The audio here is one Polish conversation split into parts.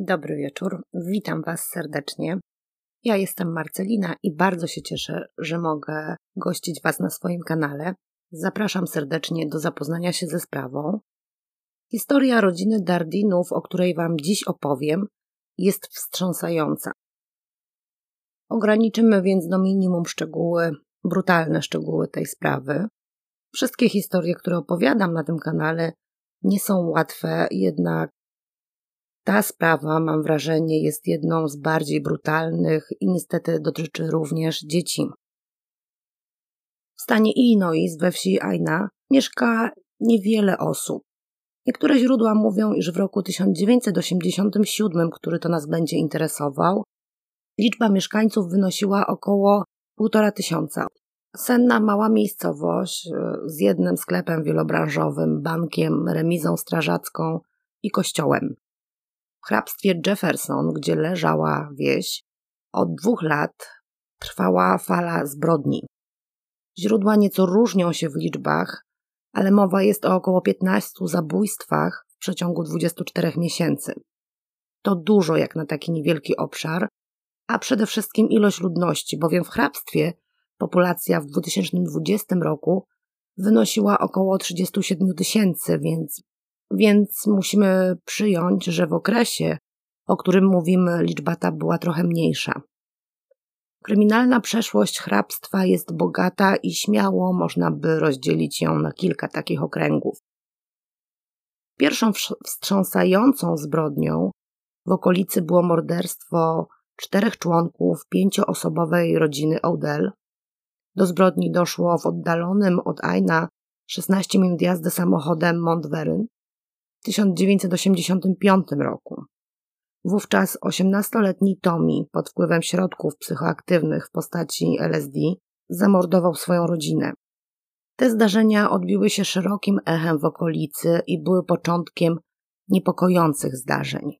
Dobry wieczór, witam Was serdecznie. Ja jestem Marcelina i bardzo się cieszę, że mogę gościć Was na swoim kanale. Zapraszam serdecznie do zapoznania się ze sprawą. Historia rodziny Dardinów, o której Wam dziś opowiem, jest wstrząsająca. Ograniczymy więc do minimum szczegóły, brutalne szczegóły tej sprawy. Wszystkie historie, które opowiadam na tym kanale, nie są łatwe, jednak ta sprawa, mam wrażenie, jest jedną z bardziej brutalnych i niestety dotyczy również dzieci. W stanie Illinois we wsi Aina mieszka niewiele osób. Niektóre źródła mówią, iż w roku 1987, który to nas będzie interesował, liczba mieszkańców wynosiła około półtora tysiąca. Senna mała miejscowość e, z jednym sklepem wielobranżowym, bankiem, remizą strażacką i kościołem. Hrabstwie Jefferson, gdzie leżała wieś, od dwóch lat trwała fala zbrodni. Źródła nieco różnią się w liczbach, ale mowa jest o około 15 zabójstwach w przeciągu 24 miesięcy. To dużo jak na taki niewielki obszar, a przede wszystkim ilość ludności, bowiem w hrabstwie populacja w 2020 roku wynosiła około 37 tysięcy, więc więc musimy przyjąć, że w okresie, o którym mówimy, liczba ta była trochę mniejsza. Kryminalna przeszłość hrabstwa jest bogata i śmiało można by rozdzielić ją na kilka takich okręgów. Pierwszą wstrząsającą zbrodnią w okolicy było morderstwo czterech członków pięcioosobowej rodziny Odell. Do zbrodni doszło w oddalonym od Aina 16 minut jazdy samochodem Montveryn. 1985 roku. Wówczas 18-letni Tommy pod wpływem środków psychoaktywnych w postaci LSD zamordował swoją rodzinę. Te zdarzenia odbiły się szerokim echem w okolicy i były początkiem niepokojących zdarzeń.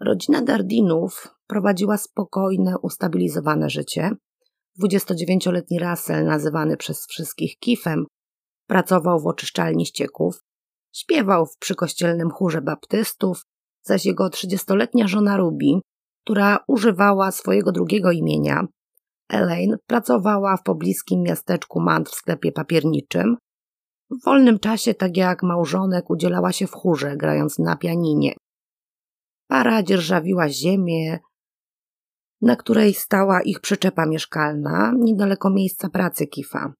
Rodzina Dardinów prowadziła spokojne, ustabilizowane życie. 29-letni Russell, nazywany przez wszystkich Kifem, pracował w oczyszczalni ścieków, Śpiewał w przykościelnym chórze baptystów, zaś jego trzydziestoletnia żona Ruby, która używała swojego drugiego imienia, Elaine, pracowała w pobliskim miasteczku Mant w sklepie papierniczym. W wolnym czasie, tak jak małżonek, udzielała się w chórze, grając na pianinie. Para dzierżawiła ziemię, na której stała ich przyczepa mieszkalna, niedaleko miejsca pracy Kifa.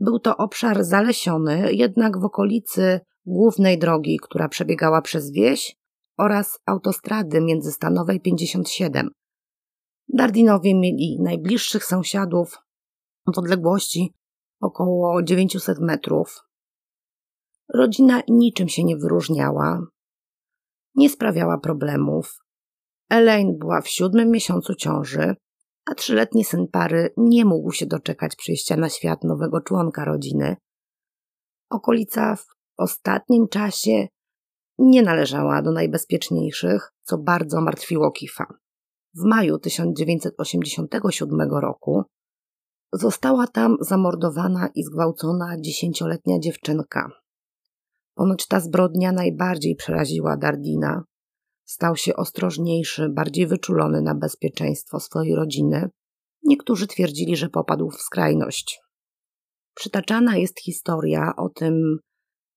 Był to obszar zalesiony, jednak w okolicy głównej drogi, która przebiegała przez wieś oraz autostrady międzystanowej 57. Dardinowie mieli najbliższych sąsiadów w odległości około 900 metrów. Rodzina niczym się nie wyróżniała, nie sprawiała problemów. Elaine była w siódmym miesiącu ciąży, a trzyletni syn pary nie mógł się doczekać przyjścia na świat nowego członka rodziny. Okolica w ostatnim czasie nie należała do najbezpieczniejszych, co bardzo martwiło Kifa. W maju 1987 roku została tam zamordowana i zgwałcona dziesięcioletnia dziewczynka. Ponoć ta zbrodnia najbardziej przeraziła Dardina. Stał się ostrożniejszy, bardziej wyczulony na bezpieczeństwo swojej rodziny. Niektórzy twierdzili, że popadł w skrajność. Przytaczana jest historia o tym,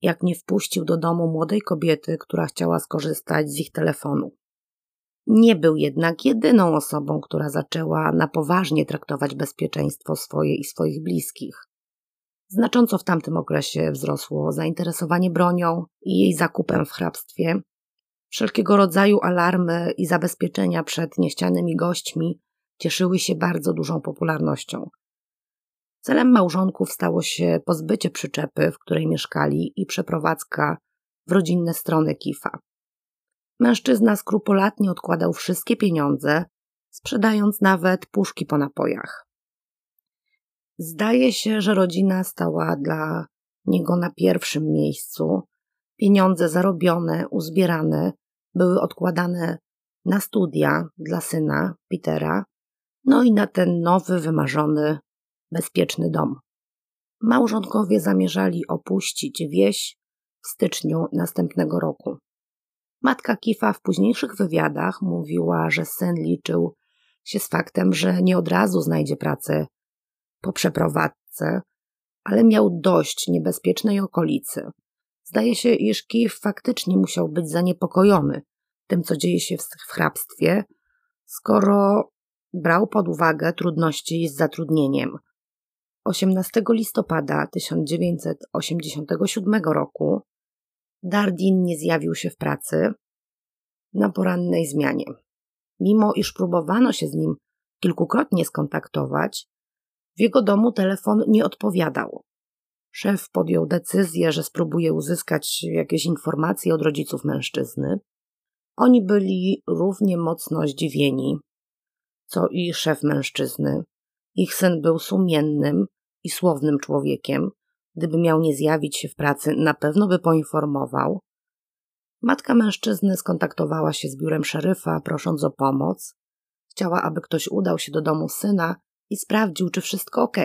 jak nie wpuścił do domu młodej kobiety, która chciała skorzystać z ich telefonu. Nie był jednak jedyną osobą, która zaczęła na poważnie traktować bezpieczeństwo swoje i swoich bliskich. Znacząco w tamtym okresie wzrosło zainteresowanie bronią i jej zakupem w hrabstwie. Wszelkiego rodzaju alarmy i zabezpieczenia przed niechcianymi gośćmi cieszyły się bardzo dużą popularnością. Celem małżonków stało się pozbycie przyczepy, w której mieszkali i przeprowadzka w rodzinne strony Kifa. Mężczyzna skrupulatnie odkładał wszystkie pieniądze, sprzedając nawet puszki po napojach. Zdaje się, że rodzina stała dla niego na pierwszym miejscu. Pieniądze zarobione, uzbierane były odkładane na studia dla syna Petera, no i na ten nowy, wymarzony bezpieczny dom. Małżonkowie zamierzali opuścić wieś w styczniu następnego roku. Matka Kifa w późniejszych wywiadach mówiła, że syn liczył się z faktem, że nie od razu znajdzie pracę po przeprowadzce, ale miał dość niebezpiecznej okolicy. Zdaje się, iż Kif faktycznie musiał być zaniepokojony tym, co dzieje się w hrabstwie, skoro brał pod uwagę trudności z zatrudnieniem. 18 listopada 1987 roku Dardin nie zjawił się w pracy na porannej zmianie. Mimo iż próbowano się z nim kilkukrotnie skontaktować, w jego domu telefon nie odpowiadał. Szef podjął decyzję, że spróbuje uzyskać jakieś informacje od rodziców mężczyzny. Oni byli równie mocno zdziwieni, co i szef mężczyzny. Ich syn był sumiennym i słownym człowiekiem. Gdyby miał nie zjawić się w pracy, na pewno by poinformował. Matka mężczyzny skontaktowała się z biurem szeryfa, prosząc o pomoc. Chciała, aby ktoś udał się do domu syna i sprawdził, czy wszystko ok.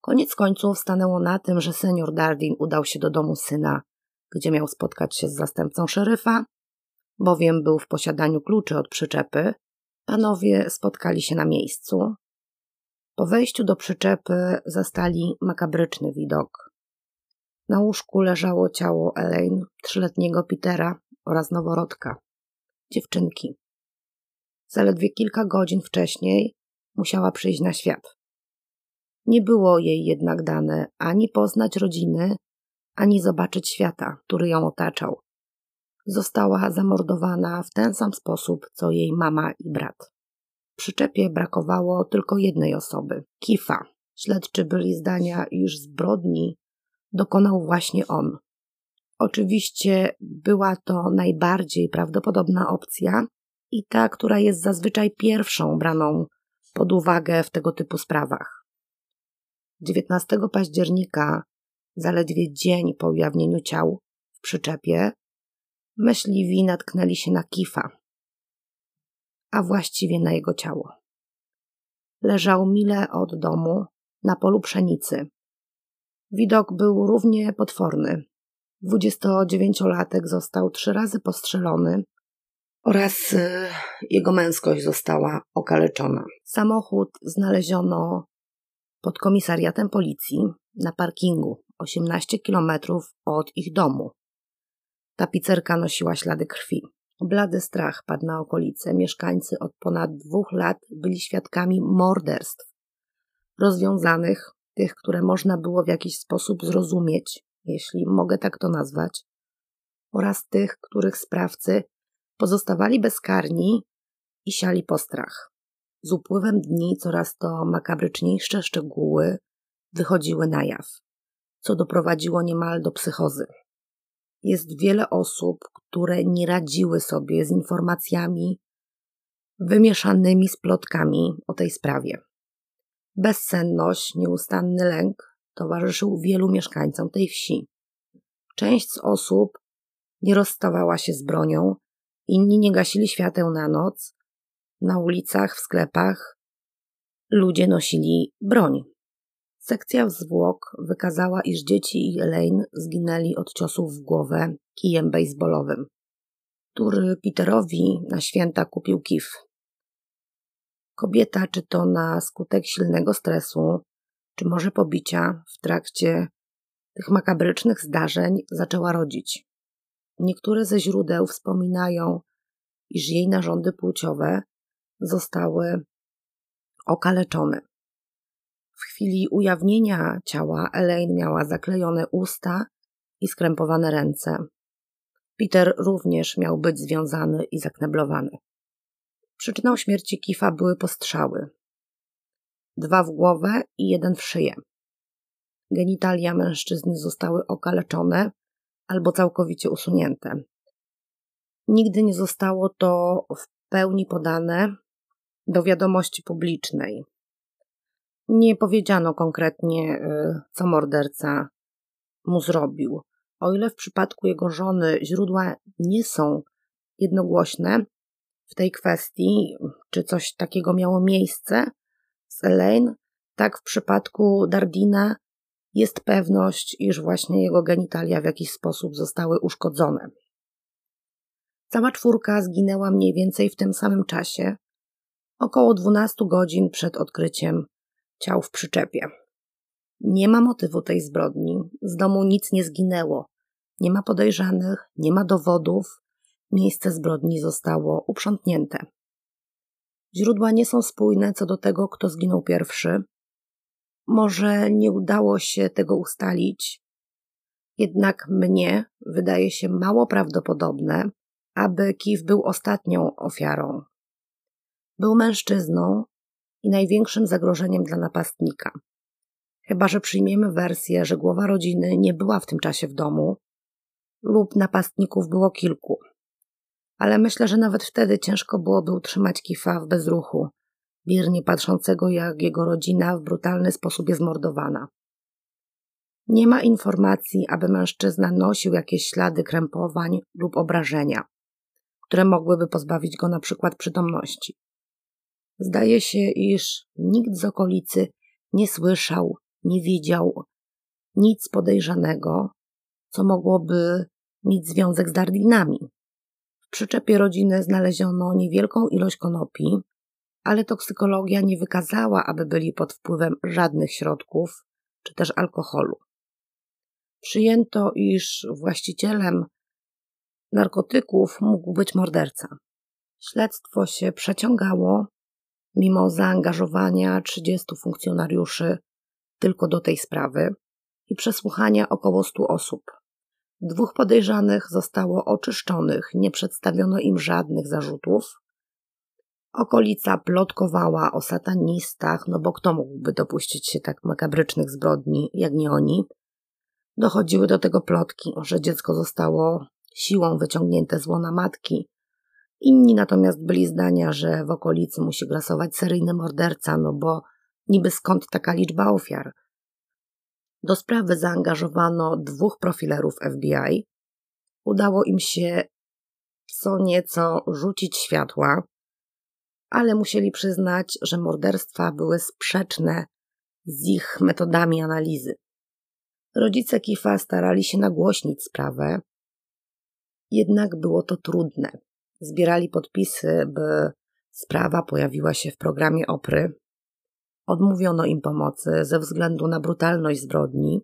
Koniec końców stanęło na tym, że senior Dardin udał się do domu syna, gdzie miał spotkać się z zastępcą szeryfa, bowiem był w posiadaniu kluczy od przyczepy. Panowie spotkali się na miejscu. Po wejściu do przyczepy zastali makabryczny widok. Na łóżku leżało ciało Elaine, trzyletniego Petera oraz noworodka, dziewczynki. Zaledwie kilka godzin wcześniej musiała przyjść na świat. Nie było jej jednak dane ani poznać rodziny, ani zobaczyć świata, który ją otaczał. Została zamordowana w ten sam sposób, co jej mama i brat. Przyczepie brakowało tylko jednej osoby Kifa. Śledczy byli zdania, iż zbrodni dokonał właśnie on. Oczywiście była to najbardziej prawdopodobna opcja i ta, która jest zazwyczaj pierwszą braną pod uwagę w tego typu sprawach. 19 października, zaledwie dzień po ujawnieniu ciał w przyczepie, myśliwi natknęli się na kifa, a właściwie na jego ciało. Leżał mile od domu na polu pszenicy. Widok był równie potworny. 29-latek został trzy razy postrzelony oraz y, jego męskość została okaleczona. Samochód znaleziono pod komisariatem policji na parkingu 18 kilometrów od ich domu. Tapicerka nosiła ślady krwi. Blady strach padł na okolice. Mieszkańcy od ponad dwóch lat byli świadkami morderstw, rozwiązanych, tych, które można było w jakiś sposób zrozumieć, jeśli mogę tak to nazwać, oraz tych, których sprawcy pozostawali bezkarni i siali postrach. Z upływem dni coraz to makabryczniejsze szczegóły wychodziły na jaw, co doprowadziło niemal do psychozy. Jest wiele osób, które nie radziły sobie z informacjami wymieszanymi z plotkami o tej sprawie. Bezsenność, nieustanny lęk towarzyszył wielu mieszkańcom tej wsi. Część z osób nie rozstawała się z bronią, inni nie gasili świateł na noc, na ulicach, w sklepach ludzie nosili broń. Sekcja zwłok wykazała, iż dzieci i Elaine zginęli od ciosów w głowę kijem baseballowym, który Peterowi na święta kupił kif. Kobieta, czy to na skutek silnego stresu, czy może pobicia w trakcie tych makabrycznych zdarzeń, zaczęła rodzić. Niektóre ze źródeł wspominają, iż jej narządy płciowe zostały okaleczone. W chwili ujawnienia ciała Elaine miała zaklejone usta i skrępowane ręce. Peter również miał być związany i zakneblowany. Przyczyną śmierci Kifa były postrzały. Dwa w głowę i jeden w szyję. Genitalia mężczyzny zostały okaleczone albo całkowicie usunięte. Nigdy nie zostało to w pełni podane do wiadomości publicznej. Nie powiedziano konkretnie, y, co morderca mu zrobił. O ile w przypadku jego żony źródła nie są jednogłośne w tej kwestii, czy coś takiego miało miejsce z Elaine, tak w przypadku Dardina jest pewność, iż właśnie jego genitalia w jakiś sposób zostały uszkodzone. Cała czwórka zginęła mniej więcej w tym samym czasie, około 12 godzin przed odkryciem ciał w przyczepie. Nie ma motywu tej zbrodni, z domu nic nie zginęło, nie ma podejrzanych, nie ma dowodów, miejsce zbrodni zostało uprzątnięte. Źródła nie są spójne co do tego, kto zginął pierwszy. Może nie udało się tego ustalić, jednak mnie wydaje się mało prawdopodobne, aby Kif był ostatnią ofiarą. Był mężczyzną i największym zagrożeniem dla napastnika. Chyba, że przyjmiemy wersję, że głowa rodziny nie była w tym czasie w domu, lub napastników było kilku. Ale myślę, że nawet wtedy ciężko byłoby utrzymać Kifa w bezruchu, biernie patrzącego, jak jego rodzina w brutalny sposób jest mordowana. Nie ma informacji, aby mężczyzna nosił jakieś ślady krępowań lub obrażenia, które mogłyby pozbawić go na przykład przytomności. Zdaje się, iż nikt z okolicy nie słyszał, nie widział nic podejrzanego, co mogłoby mieć związek z Dardinami. W przyczepie rodziny znaleziono niewielką ilość konopi, ale toksykologia nie wykazała, aby byli pod wpływem żadnych środków czy też alkoholu. Przyjęto, iż właścicielem narkotyków mógł być morderca. Śledztwo się przeciągało, mimo zaangażowania 30 funkcjonariuszy tylko do tej sprawy i przesłuchania około 100 osób. Dwóch podejrzanych zostało oczyszczonych, nie przedstawiono im żadnych zarzutów. Okolica plotkowała o satanistach, no bo kto mógłby dopuścić się tak makabrycznych zbrodni, jak nie oni. Dochodziły do tego plotki, że dziecko zostało siłą wyciągnięte z łona matki. Inni natomiast byli zdania, że w okolicy musi grasować seryjny morderca, no bo niby skąd taka liczba ofiar. Do sprawy zaangażowano dwóch profilerów FBI. Udało im się co nieco rzucić światła, ale musieli przyznać, że morderstwa były sprzeczne z ich metodami analizy. Rodzice Kifa starali się nagłośnić sprawę, jednak było to trudne. Zbierali podpisy, by sprawa pojawiła się w programie Opry. Odmówiono im pomocy ze względu na brutalność zbrodni.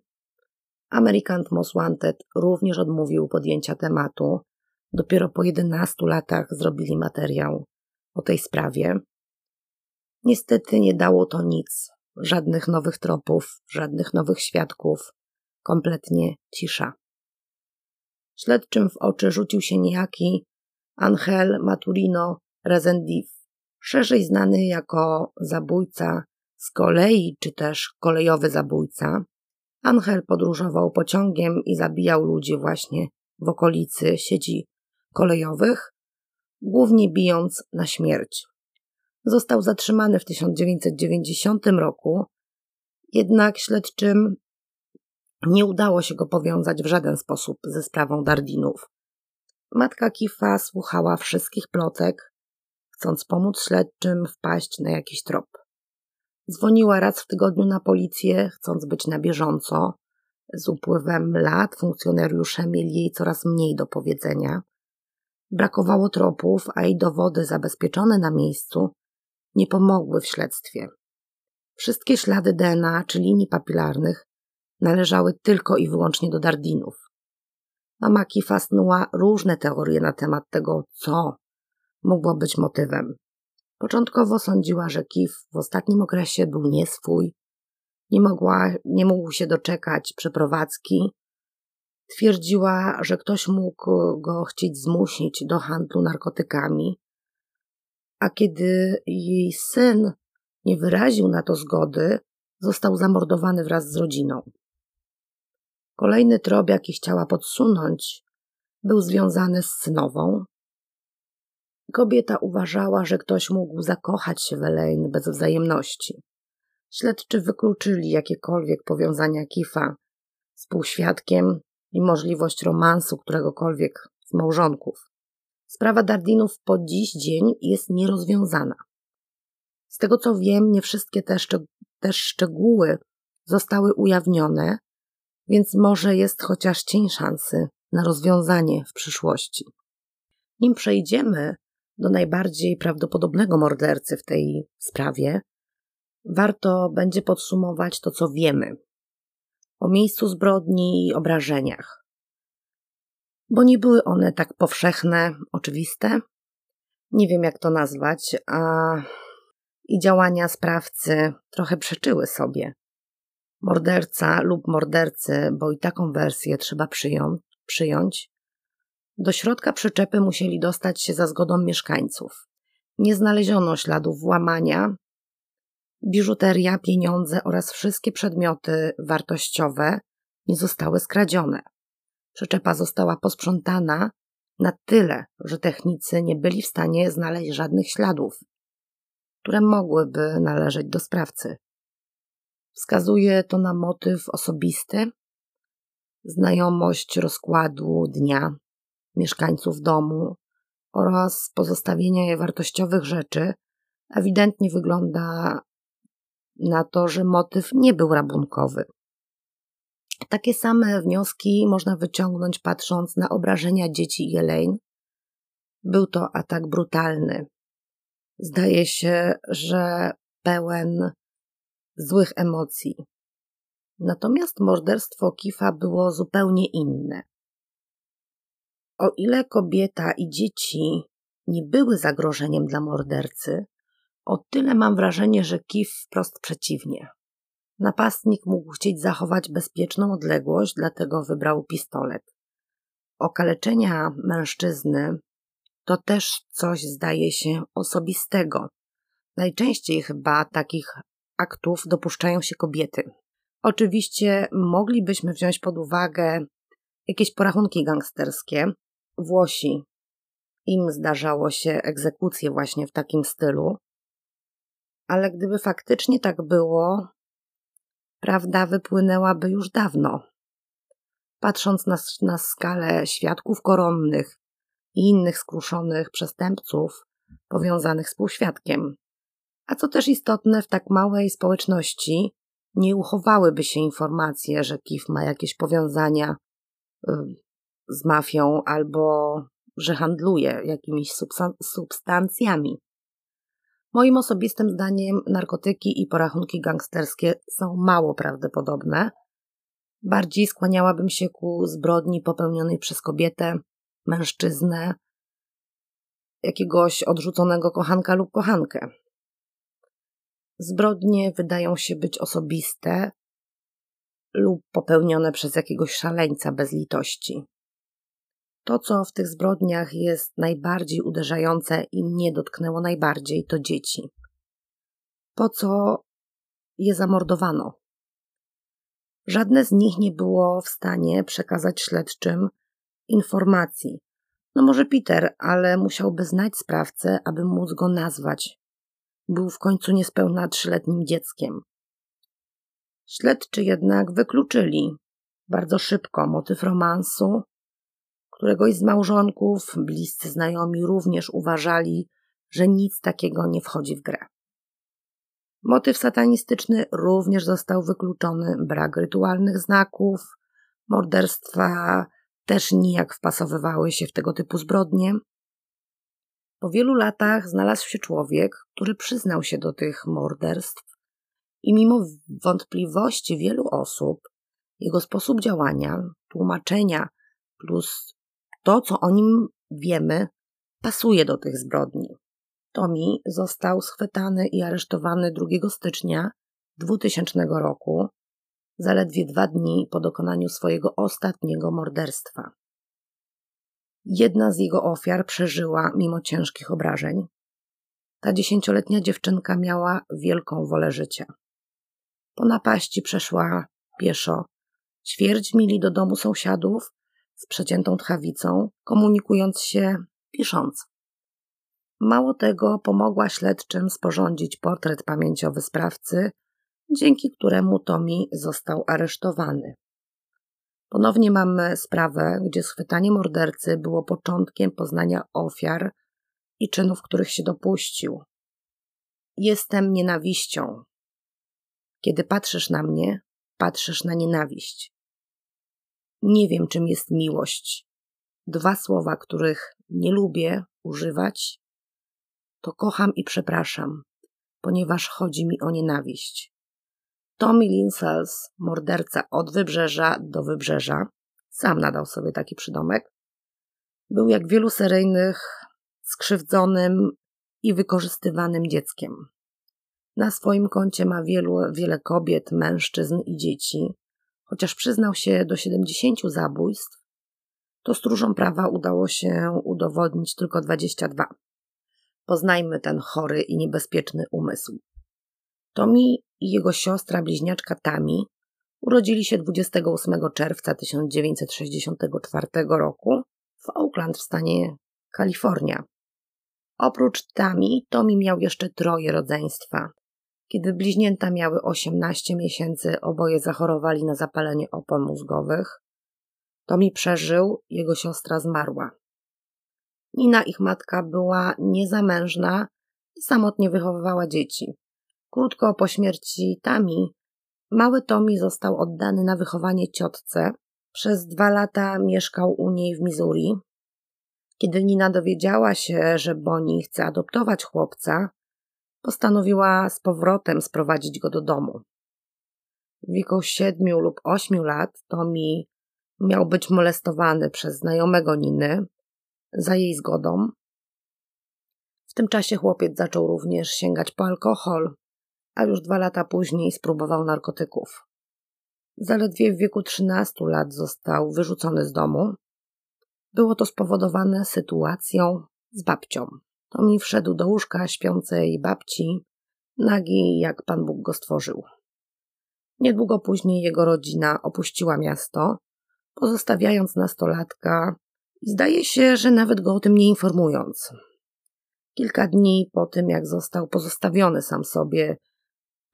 American Most Wanted również odmówił podjęcia tematu. Dopiero po 11 latach zrobili materiał o tej sprawie. Niestety nie dało to nic, żadnych nowych tropów, żadnych nowych świadków, kompletnie cisza. Śledczym w oczy rzucił się niejaki Angel Maturino Rezendiv, szerzej znany jako zabójca z kolei czy też kolejowy zabójca. Angel podróżował pociągiem i zabijał ludzi właśnie w okolicy sieci kolejowych, głównie bijąc na śmierć. Został zatrzymany w 1990 roku, jednak śledczym nie udało się go powiązać w żaden sposób ze sprawą Dardinów. Matka Kifa słuchała wszystkich plotek, chcąc pomóc śledczym wpaść na jakiś trop. Dzwoniła raz w tygodniu na policję, chcąc być na bieżąco. Z upływem lat funkcjonariusze mieli jej coraz mniej do powiedzenia. Brakowało tropów, a i dowody zabezpieczone na miejscu nie pomogły w śledztwie. Wszystkie ślady DNA czy linii papilarnych należały tylko i wyłącznie do Dardinów. Mama Kifa snuła różne teorie na temat tego, co mogło być motywem. Początkowo sądziła, że Kif w ostatnim okresie był nieswój, nie, mogła, nie mógł się doczekać przeprowadzki. Twierdziła, że ktoś mógł go chcieć zmusić do handlu narkotykami, a kiedy jej syn nie wyraził na to zgody, został zamordowany wraz z rodziną. Kolejny trop, jaki chciała podsunąć, był związany z synową. Kobieta uważała, że ktoś mógł zakochać się w Elaine bez wzajemności. Śledczy wykluczyli jakiekolwiek powiązania Kifa z półświadkiem i możliwość romansu któregokolwiek z małżonków. Sprawa Dardinów po dziś dzień jest nierozwiązana. Z tego co wiem, nie wszystkie te, szczeg- te szczegóły zostały ujawnione, więc może jest chociaż cień szansy na rozwiązanie w przyszłości. Nim przejdziemy do najbardziej prawdopodobnego mordercy w tej sprawie, warto będzie podsumować to, co wiemy o miejscu zbrodni i obrażeniach. Bo nie były one tak powszechne, oczywiste. Nie wiem, jak to nazwać, a i działania sprawcy trochę przeczyły sobie. Morderca lub mordercy, bo i taką wersję trzeba przyjąć, przyjąć, do środka przyczepy musieli dostać się za zgodą mieszkańców. Nie znaleziono śladów włamania. Biżuteria, pieniądze oraz wszystkie przedmioty wartościowe nie zostały skradzione. Przyczepa została posprzątana na tyle, że technicy nie byli w stanie znaleźć żadnych śladów, które mogłyby należeć do sprawcy. Wskazuje to na motyw osobisty, znajomość rozkładu dnia, mieszkańców domu oraz pozostawienia wartościowych rzeczy, ewidentnie wygląda na to, że motyw nie był rabunkowy. Takie same wnioski można wyciągnąć patrząc na obrażenia dzieci i Elaine. Był to atak brutalny. Zdaje się, że pełen złych emocji. Natomiast morderstwo Kifa było zupełnie inne. O ile kobieta i dzieci nie były zagrożeniem dla mordercy, o tyle mam wrażenie, że Kif wprost przeciwnie. Napastnik mógł chcieć zachować bezpieczną odległość, dlatego wybrał pistolet. Okaleczenia mężczyzny to też coś, zdaje się, osobistego. Najczęściej chyba takich aktów dopuszczają się kobiety. Oczywiście moglibyśmy wziąć pod uwagę jakieś porachunki gangsterskie, Włosi. Im zdarzało się egzekucje właśnie w takim stylu. Ale gdyby faktycznie tak było, prawda wypłynęłaby już dawno. Patrząc na, na skalę świadków koronnych i innych skruszonych przestępców powiązanych z półświadkiem. A co też istotne, w tak małej społeczności nie uchowałyby się informacje, że KIF ma jakieś powiązania z mafią albo że handluje jakimiś substancjami. Moim osobistym zdaniem narkotyki i porachunki gangsterskie są mało prawdopodobne. Bardziej skłaniałabym się ku zbrodni popełnionej przez kobietę, mężczyznę, jakiegoś odrzuconego kochanka lub kochankę. Zbrodnie wydają się być osobiste lub popełnione przez jakiegoś szaleńca bez litości. To, co w tych zbrodniach jest najbardziej uderzające i mnie dotknęło najbardziej, to dzieci. Po co je zamordowano? Żadne z nich nie było w stanie przekazać śledczym informacji. No może Peter, ale musiałby znać sprawcę, aby móc go nazwać. Był w końcu niespełna trzyletnim dzieckiem. Śledczy jednak wykluczyli bardzo szybko motyw romansu Któregoś z małżonków, bliscy znajomi również uważali, że nic takiego nie wchodzi w grę. Motyw satanistyczny również został wykluczony, brak rytualnych znaków, morderstwa też nijak wpasowywały się w tego typu zbrodnie. Po wielu latach znalazł się człowiek, który przyznał się do tych morderstw i mimo wątpliwości wielu osób, jego sposób działania, tłumaczenia plus to, co o nim wiemy, pasuje do tych zbrodni. Tommy został schwytany i aresztowany 2 stycznia 2000 roku, zaledwie dwa dni po dokonaniu swojego ostatniego morderstwa. Jedna z jego ofiar przeżyła mimo ciężkich obrażeń. Ta dziesięcioletnia dziewczynka miała wielką wolę życia. Po napaści przeszła pieszo ćwierć mili do domu sąsiadów, z przeciętą tchawicą, komunikując się pisząc. Mało tego, pomogła śledczym sporządzić portret pamięciowy sprawcy, dzięki któremu Tommy został aresztowany. Ponownie mamy sprawę, gdzie schwytanie mordercy było początkiem poznania ofiar i czynów, których się dopuścił. Jestem nienawiścią. Kiedy patrzysz na mnie, patrzysz na nienawiść. Nie wiem, czym jest miłość. Dwa słowa, których nie lubię używać, to kocham i przepraszam, ponieważ chodzi mi o nienawiść. Tommy Linsels, morderca od wybrzeża do wybrzeża, sam nadał sobie taki przydomek, był jak wielu seryjnych skrzywdzonym i wykorzystywanym dzieckiem. Na swoim koncie ma wielu, wiele kobiet, mężczyzn i dzieci. Chociaż przyznał się do 70 zabójstw, to stróżom prawa udało się udowodnić tylko 22. Poznajmy ten chory i niebezpieczny umysł. Tommy i jego siostra bliźniaczka Tami urodzili się 28 czerwca 1964 roku w Oakland w stanie Kalifornia. Oprócz Tami, Tommy miał jeszcze troje rodzeństwa. Kiedy bliźnięta miały 18 miesięcy, oboje zachorowali na zapalenie opon mózgowych. Tommy przeżył, jego siostra zmarła. Nina, ich matka, była niezamężna i samotnie wychowywała dzieci. Krótko po śmierci Tami, mały Tommy został oddany na wychowanie ciotce. Przez dwa lata mieszkał u niej w Missouri. Kiedy Nina dowiedziała się, że Bonnie chce adoptować chłopca, postanowiła z powrotem sprowadzić go do domu. W wieku siedmiu lub ośmiu lat Tommy miał być molestowany przez znajomego Niny za jej zgodą. W tym czasie chłopiec zaczął również sięgać po alkohol, a już dwa lata później spróbował narkotyków. Zaledwie w wieku 13 lat został wyrzucony z domu. Było to spowodowane sytuacją z babcią. Tomi wszedł do łóżka śpiącej babci, nagi jak Pan Bóg go stworzył. Niedługo później jego rodzina opuściła miasto, pozostawiając nastolatka i zdaje się, że nawet go o tym nie informując. Kilka dni po tym, jak został pozostawiony sam sobie,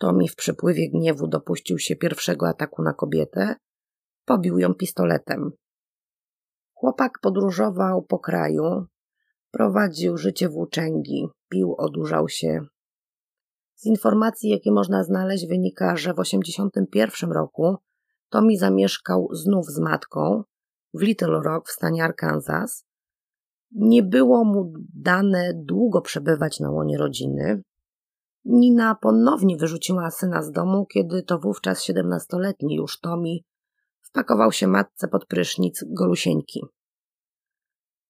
Tomi w przypływie gniewu dopuścił się pierwszego ataku na kobietę, pobił ją pistoletem. Chłopak podróżował po kraju, Prowadził życie włóczęgi, pił, odurzał się. Z informacji, jakie można znaleźć, wynika, że w 1981 roku Tommy zamieszkał znów z matką w Little Rock w stanie Arkansas. Nie było mu dane długo przebywać na łonie rodziny. Nina ponownie wyrzuciła syna z domu, kiedy to wówczas 17-letni już Tommy wpakował się matce pod prysznic Golusieńki.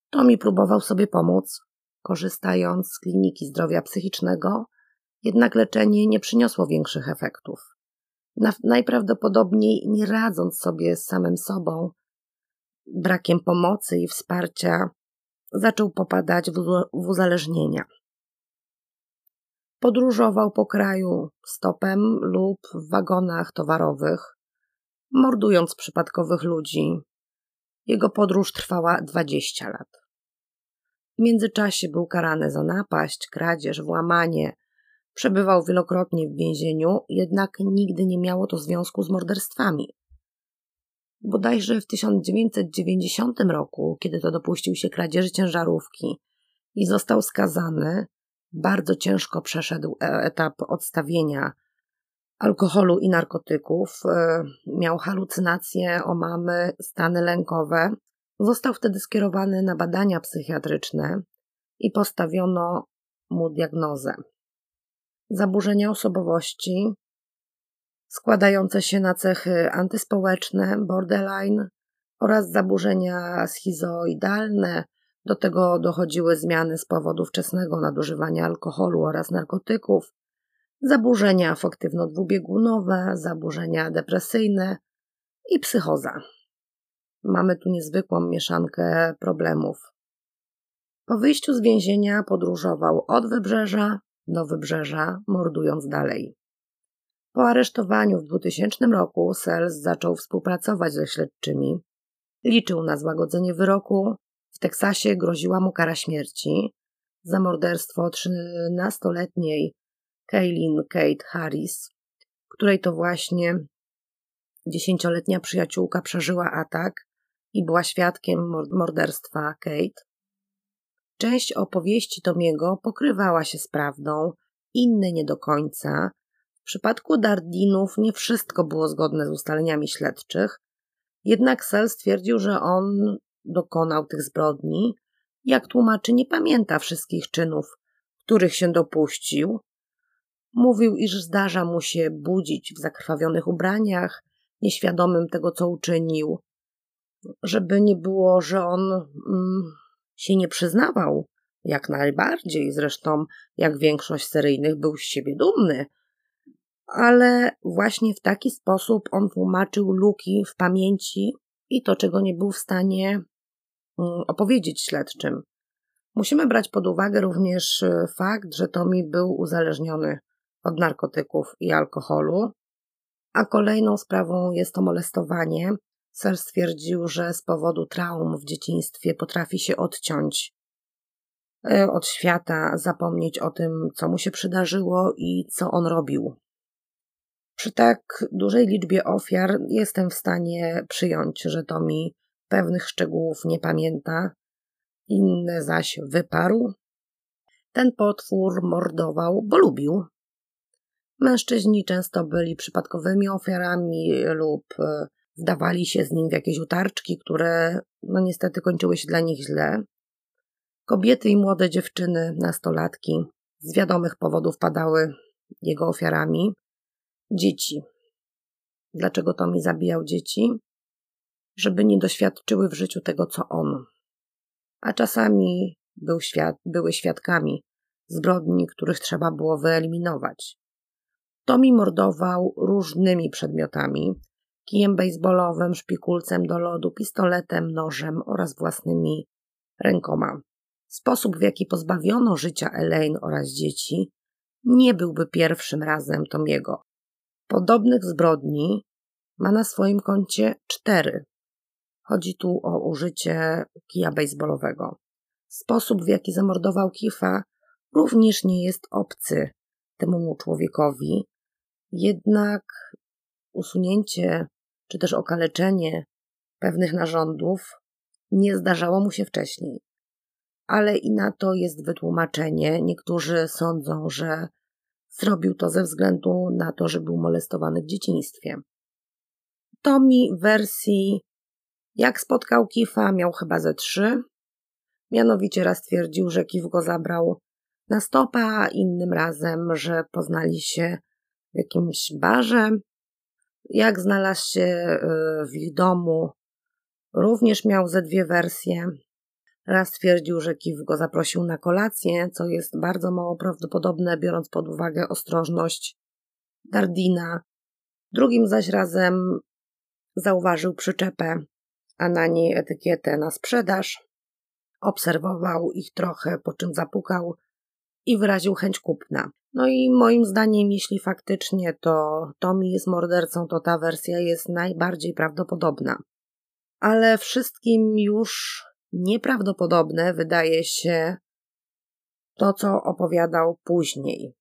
Tommy próbował sobie pomóc, korzystając z kliniki zdrowia psychicznego, jednak leczenie nie przyniosło większych efektów. najprawdopodobniej nie radząc sobie z samym sobą, brakiem pomocy i wsparcia, zaczął popadać w uzależnienia. Podróżował po kraju stopem lub w wagonach towarowych, mordując przypadkowych ludzi. Jego podróż trwała 20 lat. W międzyczasie był karany za napaść, kradzież, włamanie. Przebywał wielokrotnie w więzieniu, jednak nigdy nie miało to związku z morderstwami. Bodajże w 1990 roku, kiedy to dopuścił się kradzieży ciężarówki i został skazany, bardzo ciężko przeszedł e, etap odstawienia alkoholu i narkotyków. E, miał halucynacje, omamy, stany lękowe Został wtedy skierowany na badania psychiatryczne i postawiono mu diagnozę. Zaburzenia osobowości składające się na cechy antyspołeczne, borderline oraz zaburzenia schizoidalne. Do tego dochodziły zmiany z powodu wczesnego nadużywania alkoholu oraz narkotyków, zaburzenia afektywno-dwubiegunowe, zaburzenia depresyjne i psychoza. Mamy tu niezwykłą mieszankę problemów. Po wyjściu z więzienia podróżował od wybrzeża do wybrzeża, mordując dalej. Po aresztowaniu w 2000 roku Sells zaczął współpracować ze śledczymi. Liczył na złagodzenie wyroku. Teksasie groziła mu kara śmierci za morderstwo 13-letniej Kaylin Kate Harris, której to właśnie dziesięcioletnia przyjaciółka przeżyła atak i była świadkiem morderstwa Kate. Część opowieści Tomiego pokrywała się z prawdą, inne nie do końca. W przypadku Dardinów nie wszystko było zgodne z ustaleniami śledczych, jednak Sel stwierdził, że on dokonał tych zbrodni, Jak tłumaczy, nie pamięta wszystkich czynów, których się dopuścił. Mówił, iż zdarza mu się budzić w zakrwawionych ubraniach, nieświadomym tego, co uczynił, żeby nie było, że on mm, się nie przyznawał. Jak najbardziej, zresztą, jak większość seryjnych, był z siebie dumny. Ale właśnie w taki sposób on tłumaczył luki w pamięci i to, czego nie był w stanie opowiedzieć śledczym. Musimy brać pod uwagę również e, fakt, że Tommy był uzależniony od narkotyków i alkoholu, a kolejną sprawą jest to molestowanie. Ser stwierdził, że z powodu traum w dzieciństwie potrafi się odciąć e, od świata, zapomnieć o tym, co mu się przydarzyło i co on robił. Przy tak dużej liczbie ofiar jestem w stanie przyjąć, że Tommy pewnych szczegółów nie pamięta, inne zaś wyparł. Ten potwór mordował, bo lubił. Mężczyźni często byli przypadkowymi ofiarami lub e, wdawali się z nim w jakieś utarczki, które no niestety kończyły się dla nich źle. Kobiety i młode dziewczyny, nastolatki, z wiadomych powodów padały jego ofiarami. Dzieci. Dlaczego to mi zabijał dzieci? Żeby nie doświadczyły w życiu tego, co on. A czasami był świat, były świadkami zbrodni, których trzeba było wyeliminować. Tommy mordował różnymi przedmiotami: kijem baseballowym, szpikulcem do lodu, pistoletem, nożem oraz własnymi rękoma. Sposób, w jaki pozbawiono życia Elaine oraz dzieci, nie byłby pierwszym razem Tomiego. Podobnych zbrodni ma na swoim koncie cztery. Chodzi tu o użycie kija baseballowego. Sposób, w jaki zamordował Kifa, również nie jest obcy temu człowiekowi, jednak usunięcie czy też okaleczenie pewnych narządów nie zdarzało mu się wcześniej. Ale i na to jest wytłumaczenie. Niektórzy sądzą, że zrobił to ze względu na to, że był molestowany w dzieciństwie. Tommy w wersji jak spotkał Kifa, miał chyba ze trzy. Mianowicie raz twierdził, że Kif go zabrał na stopa, a innym razem, że poznali się w jakimś barze. Jak znalazł się y, w ich domu, również miał ze dwie wersje. Raz twierdził, że Kif go zaprosił na kolację, co jest bardzo mało prawdopodobne, biorąc pod uwagę ostrożność Dardina. Drugim zaś razem zauważył przyczepę, a na niej etykietę na sprzedaż. Obserwował ich trochę, po czym zapukał i wyraził chęć kupna. No i moim zdaniem, jeśli faktycznie to Tommy jest mordercą, to ta wersja jest najbardziej prawdopodobna. Ale wszystkim już nieprawdopodobne wydaje się to, co opowiadał później.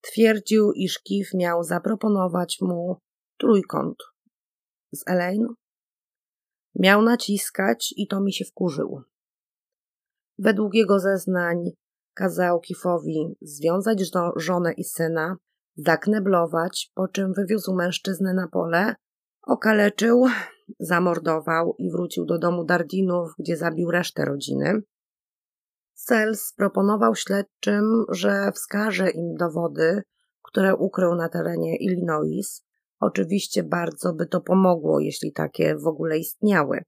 Twierdził, iż Kif miał zaproponować mu trójkąt z Elaine. Miał naciskać i to mi się wkurzył. Według jego zeznań kazał Kifowi związać żonę i syna, zakneblować, po czym wywiózł mężczyznę na pole, okaleczył, zamordował i wrócił do domu Dardinów, gdzie zabił resztę rodziny. Sels proponował śledczym, że wskaże im dowody, które ukrył na terenie Illinois. Oczywiście bardzo by to pomogło, jeśli takie w ogóle istniały,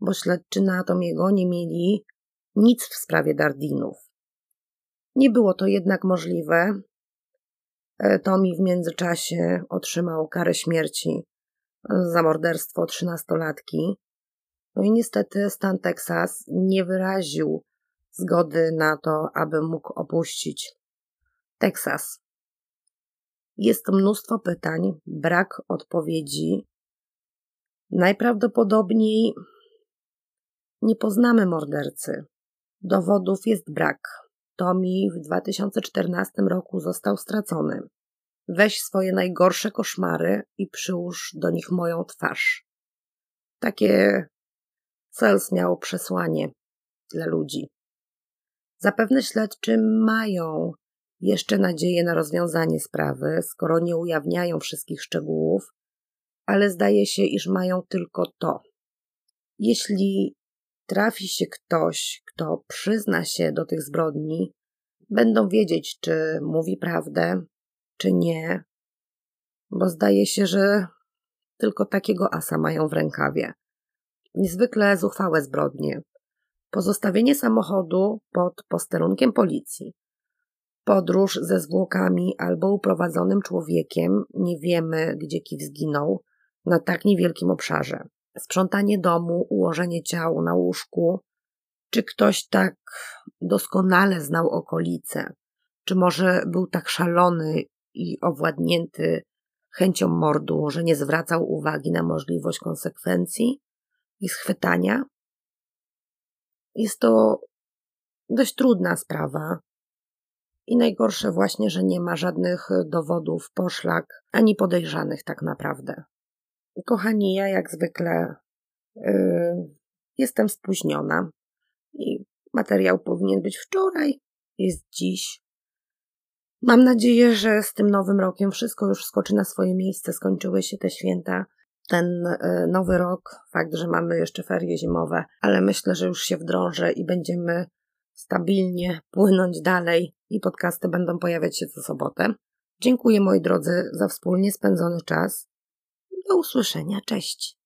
bo śledczy na Tomiego nie mieli nic w sprawie Dardinów. Nie było to jednak możliwe. E, Tommy w międzyczasie otrzymał karę śmierci za morderstwo trzynastolatki. No i niestety stan Teksas nie wyraził zgody na to, aby mógł opuścić Teksas. Jest mnóstwo pytań, brak odpowiedzi. Najprawdopodobniej nie poznamy mordercy. Dowodów jest brak. Tommy w 2014 roku został stracony. Weź swoje najgorsze koszmary i przyłóż do nich moją twarz. Takie Cels miało przesłanie dla ludzi. Zapewne śledczy mają jeszcze nadzieję na rozwiązanie sprawy, skoro nie ujawniają wszystkich szczegółów, ale zdaje się, iż mają tylko to. Jeśli trafi się ktoś, kto przyzna się do tych zbrodni, będą wiedzieć, czy mówi prawdę, czy nie, bo zdaje się, że tylko takiego asa mają w rękawie. Niezwykle zuchwałe zbrodnie. Pozostawienie samochodu pod posterunkiem policji. Podróż ze zwłokami albo uprowadzonym człowiekiem, nie wiemy gdzie kif zginął, na tak niewielkim obszarze. Sprzątanie domu, ułożenie ciał na łóżku. Czy ktoś tak doskonale znał okolice? Czy może był tak szalony i owładnięty chęcią mordu, że nie zwracał uwagi na możliwość konsekwencji i schwytania? Jest to dość trudna sprawa. I najgorsze właśnie, że nie ma żadnych dowodów, poszlak, ani podejrzanych tak naprawdę. Kochani, ja jak zwykle yy, jestem spóźniona i materiał powinien być wczoraj, jest dziś. Mam nadzieję, że z tym nowym rokiem wszystko już skoczy na swoje miejsce, skończyły się te święta, ten e, nowy rok, fakt, że mamy jeszcze ferie zimowe, ale myślę, że już się wdrążę i będziemy stabilnie płynąć dalej i podcasty będą pojawiać się co sobotę. Dziękuję moi drodzy za wspólnie spędzony czas. Do usłyszenia, cześć.